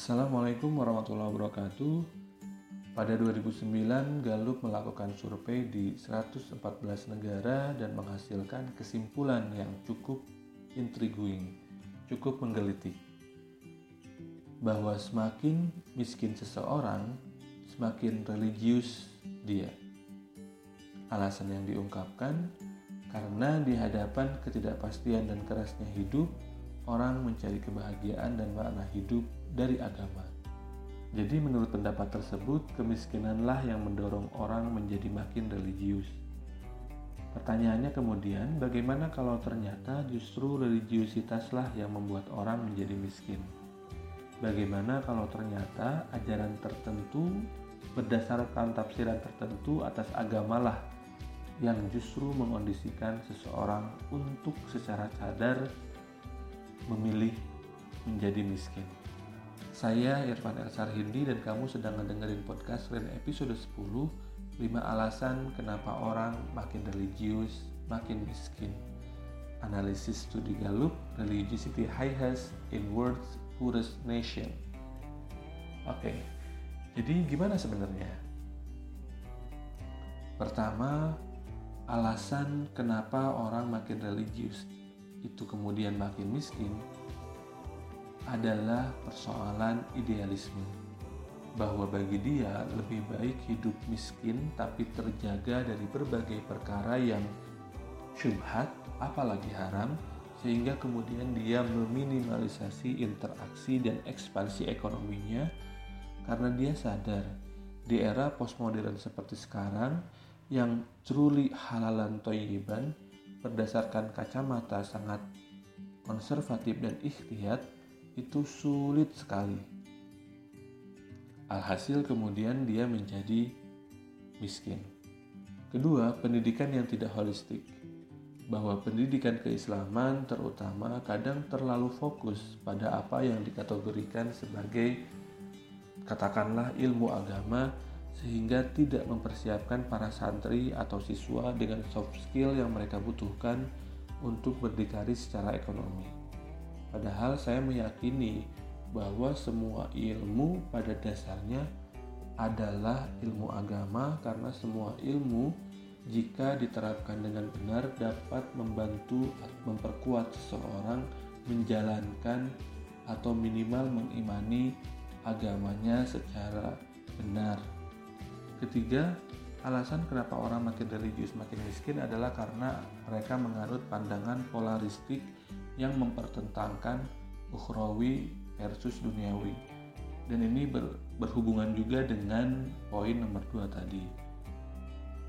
Assalamualaikum warahmatullahi wabarakatuh. Pada 2009, Gallup melakukan survei di 114 negara dan menghasilkan kesimpulan yang cukup intriguing, cukup menggelitik. Bahwa semakin miskin seseorang, semakin religius dia. Alasan yang diungkapkan karena di hadapan ketidakpastian dan kerasnya hidup, orang mencari kebahagiaan dan makna hidup dari agama. Jadi menurut pendapat tersebut, kemiskinanlah yang mendorong orang menjadi makin religius. Pertanyaannya kemudian, bagaimana kalau ternyata justru religiusitaslah yang membuat orang menjadi miskin? Bagaimana kalau ternyata ajaran tertentu berdasarkan tafsiran tertentu atas agamalah yang justru mengondisikan seseorang untuk secara sadar memilih menjadi miskin. Saya Irfan Elsar Hindi dan kamu sedang mendengarin podcast Ren episode 10 5 alasan kenapa orang makin religius, makin miskin. Analisis studi Gallup, Religiosity Highest in World's Poorest Nation. Oke, jadi gimana sebenarnya? Pertama, alasan kenapa orang makin religius itu kemudian makin miskin adalah persoalan idealisme. Bahwa bagi dia lebih baik hidup miskin tapi terjaga dari berbagai perkara yang syubhat apalagi haram sehingga kemudian dia meminimalisasi interaksi dan ekspansi ekonominya karena dia sadar di era postmodern seperti sekarang yang truly halalan toyiban berdasarkan kacamata sangat konservatif dan ikhtiyat itu sulit sekali. Alhasil kemudian dia menjadi miskin. Kedua, pendidikan yang tidak holistik. Bahwa pendidikan keislaman terutama kadang terlalu fokus pada apa yang dikategorikan sebagai katakanlah ilmu agama sehingga tidak mempersiapkan para santri atau siswa dengan soft skill yang mereka butuhkan untuk berdikari secara ekonomi. Padahal saya meyakini bahwa semua ilmu pada dasarnya adalah ilmu agama karena semua ilmu jika diterapkan dengan benar dapat membantu memperkuat seseorang menjalankan atau minimal mengimani agamanya secara benar. Ketiga, alasan kenapa orang makin religius makin miskin adalah karena mereka menganut pandangan polaristik yang mempertentangkan ukhrawi versus duniawi. Dan ini ber, berhubungan juga dengan poin nomor dua tadi.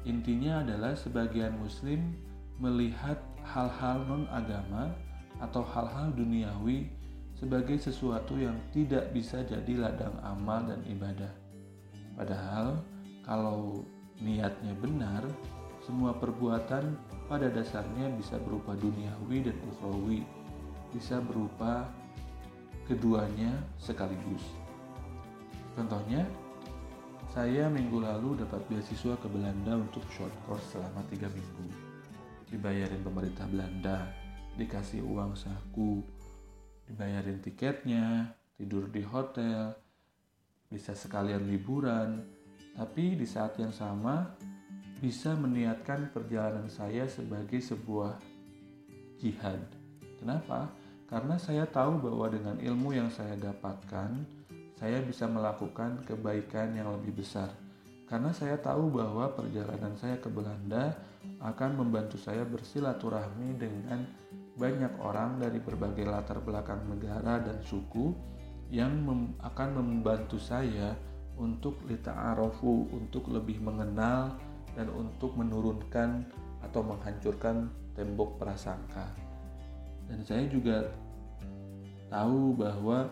Intinya adalah sebagian muslim melihat hal-hal non-agama atau hal-hal duniawi sebagai sesuatu yang tidak bisa jadi ladang amal dan ibadah. Padahal kalau niatnya benar, semua perbuatan pada dasarnya bisa berupa duniawi dan ukhrawi bisa berupa keduanya sekaligus. Contohnya, saya minggu lalu dapat beasiswa ke Belanda untuk short course selama tiga minggu. Dibayarin pemerintah Belanda, dikasih uang saku, dibayarin tiketnya, tidur di hotel, bisa sekalian liburan, tapi di saat yang sama bisa meniatkan perjalanan saya sebagai sebuah jihad. Kenapa? Karena saya tahu bahwa dengan ilmu yang saya dapatkan, saya bisa melakukan kebaikan yang lebih besar. Karena saya tahu bahwa perjalanan saya ke Belanda akan membantu saya bersilaturahmi dengan banyak orang dari berbagai latar belakang negara dan suku yang mem akan membantu saya untuk lita'arofu, untuk lebih mengenal dan untuk menurunkan atau menghancurkan tembok prasangka. Dan saya juga tahu bahwa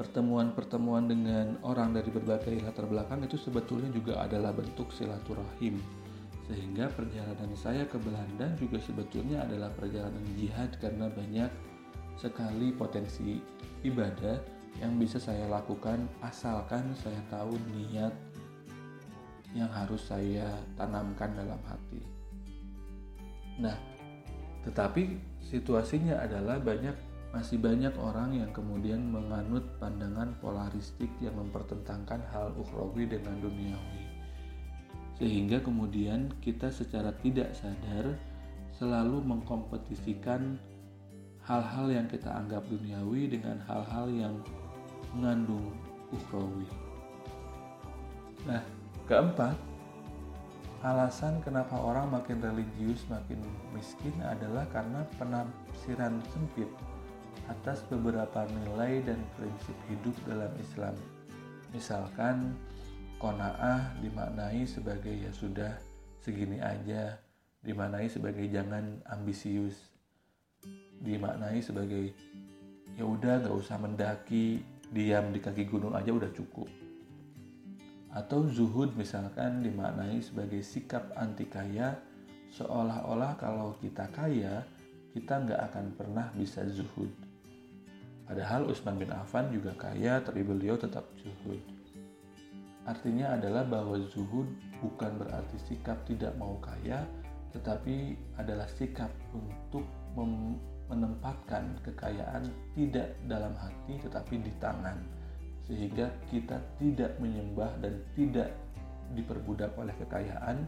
pertemuan-pertemuan dengan orang dari berbagai latar belakang itu sebetulnya juga adalah bentuk silaturahim. Sehingga perjalanan saya ke Belanda juga sebetulnya adalah perjalanan jihad karena banyak sekali potensi ibadah yang bisa saya lakukan asalkan saya tahu niat yang harus saya tanamkan dalam hati. Nah, tetapi situasinya adalah banyak masih banyak orang yang kemudian menganut pandangan polaristik yang mempertentangkan hal ukhrawi dengan duniawi. Sehingga kemudian kita secara tidak sadar selalu mengkompetisikan hal-hal yang kita anggap duniawi dengan hal-hal yang mengandung ukhrawi. Nah, keempat, alasan kenapa orang makin religius makin miskin adalah karena penafsiran sempit atas beberapa nilai dan prinsip hidup dalam Islam. Misalkan kona'ah dimaknai sebagai ya sudah segini aja, dimaknai sebagai jangan ambisius, dimaknai sebagai ya udah nggak usah mendaki, diam di kaki gunung aja udah cukup. Atau zuhud misalkan dimaknai sebagai sikap anti kaya, seolah-olah kalau kita kaya, kita nggak akan pernah bisa zuhud. Padahal Utsman bin Affan juga kaya, tapi beliau tetap zuhud. Artinya adalah bahwa zuhud bukan berarti sikap tidak mau kaya, tetapi adalah sikap untuk menempatkan kekayaan tidak dalam hati tetapi di tangan. Sehingga kita tidak menyembah dan tidak diperbudak oleh kekayaan,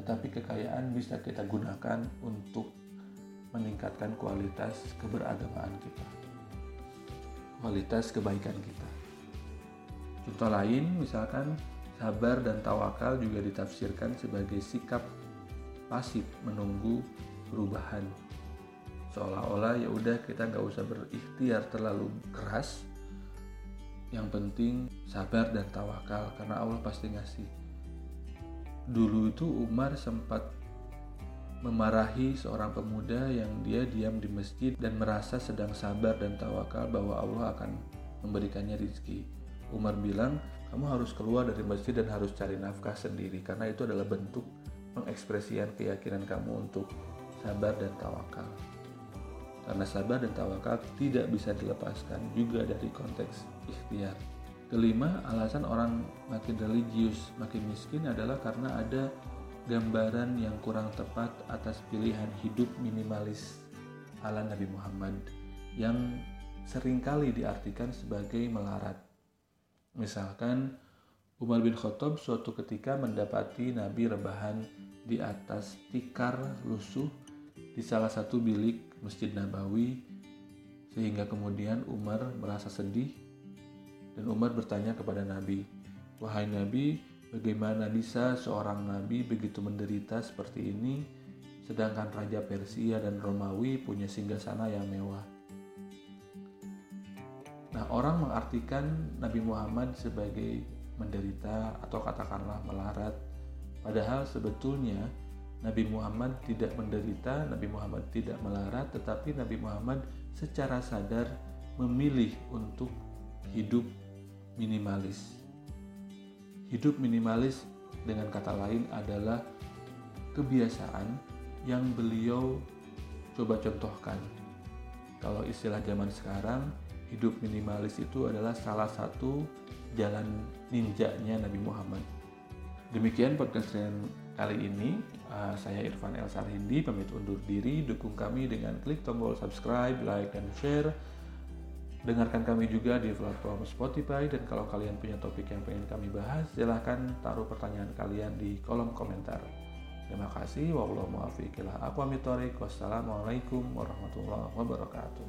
tetapi kekayaan bisa kita gunakan untuk meningkatkan kualitas keberagamaan kita kualitas kebaikan kita. Contoh lain, misalkan sabar dan tawakal juga ditafsirkan sebagai sikap pasif menunggu perubahan. Seolah-olah ya udah kita nggak usah berikhtiar terlalu keras. Yang penting sabar dan tawakal karena Allah pasti ngasih. Dulu itu Umar sempat memarahi seorang pemuda yang dia diam di masjid dan merasa sedang sabar dan tawakal bahwa Allah akan memberikannya rizki. Umar bilang, kamu harus keluar dari masjid dan harus cari nafkah sendiri karena itu adalah bentuk pengekspresian keyakinan kamu untuk sabar dan tawakal. Karena sabar dan tawakal tidak bisa dilepaskan juga dari konteks ikhtiar. Kelima, alasan orang makin religius, makin miskin adalah karena ada gambaran yang kurang tepat atas pilihan hidup minimalis ala Nabi Muhammad yang sering kali diartikan sebagai melarat. Misalkan Umar bin Khattab suatu ketika mendapati Nabi rebahan di atas tikar lusuh di salah satu bilik Masjid Nabawi sehingga kemudian Umar merasa sedih dan Umar bertanya kepada Nabi, "Wahai Nabi, Bagaimana bisa seorang nabi begitu menderita seperti ini, sedangkan Raja Persia dan Romawi punya singgasana yang mewah? Nah, orang mengartikan Nabi Muhammad sebagai menderita atau katakanlah melarat. Padahal sebetulnya Nabi Muhammad tidak menderita, Nabi Muhammad tidak melarat, tetapi Nabi Muhammad secara sadar memilih untuk hidup minimalis. Hidup minimalis dengan kata lain adalah kebiasaan yang beliau coba contohkan. Kalau istilah zaman sekarang, hidup minimalis itu adalah salah satu jalan ninjanya Nabi Muhammad. Demikian podcast kali ini. Uh, saya Irfan El Sarhindi pamit undur diri. Dukung kami dengan klik tombol subscribe, like, dan share Dengarkan kami juga di platform Spotify dan kalau kalian punya topik yang pengen kami bahas, silahkan taruh pertanyaan kalian di kolom komentar. Terima kasih. Wassalamualaikum warahmatullahi wabarakatuh.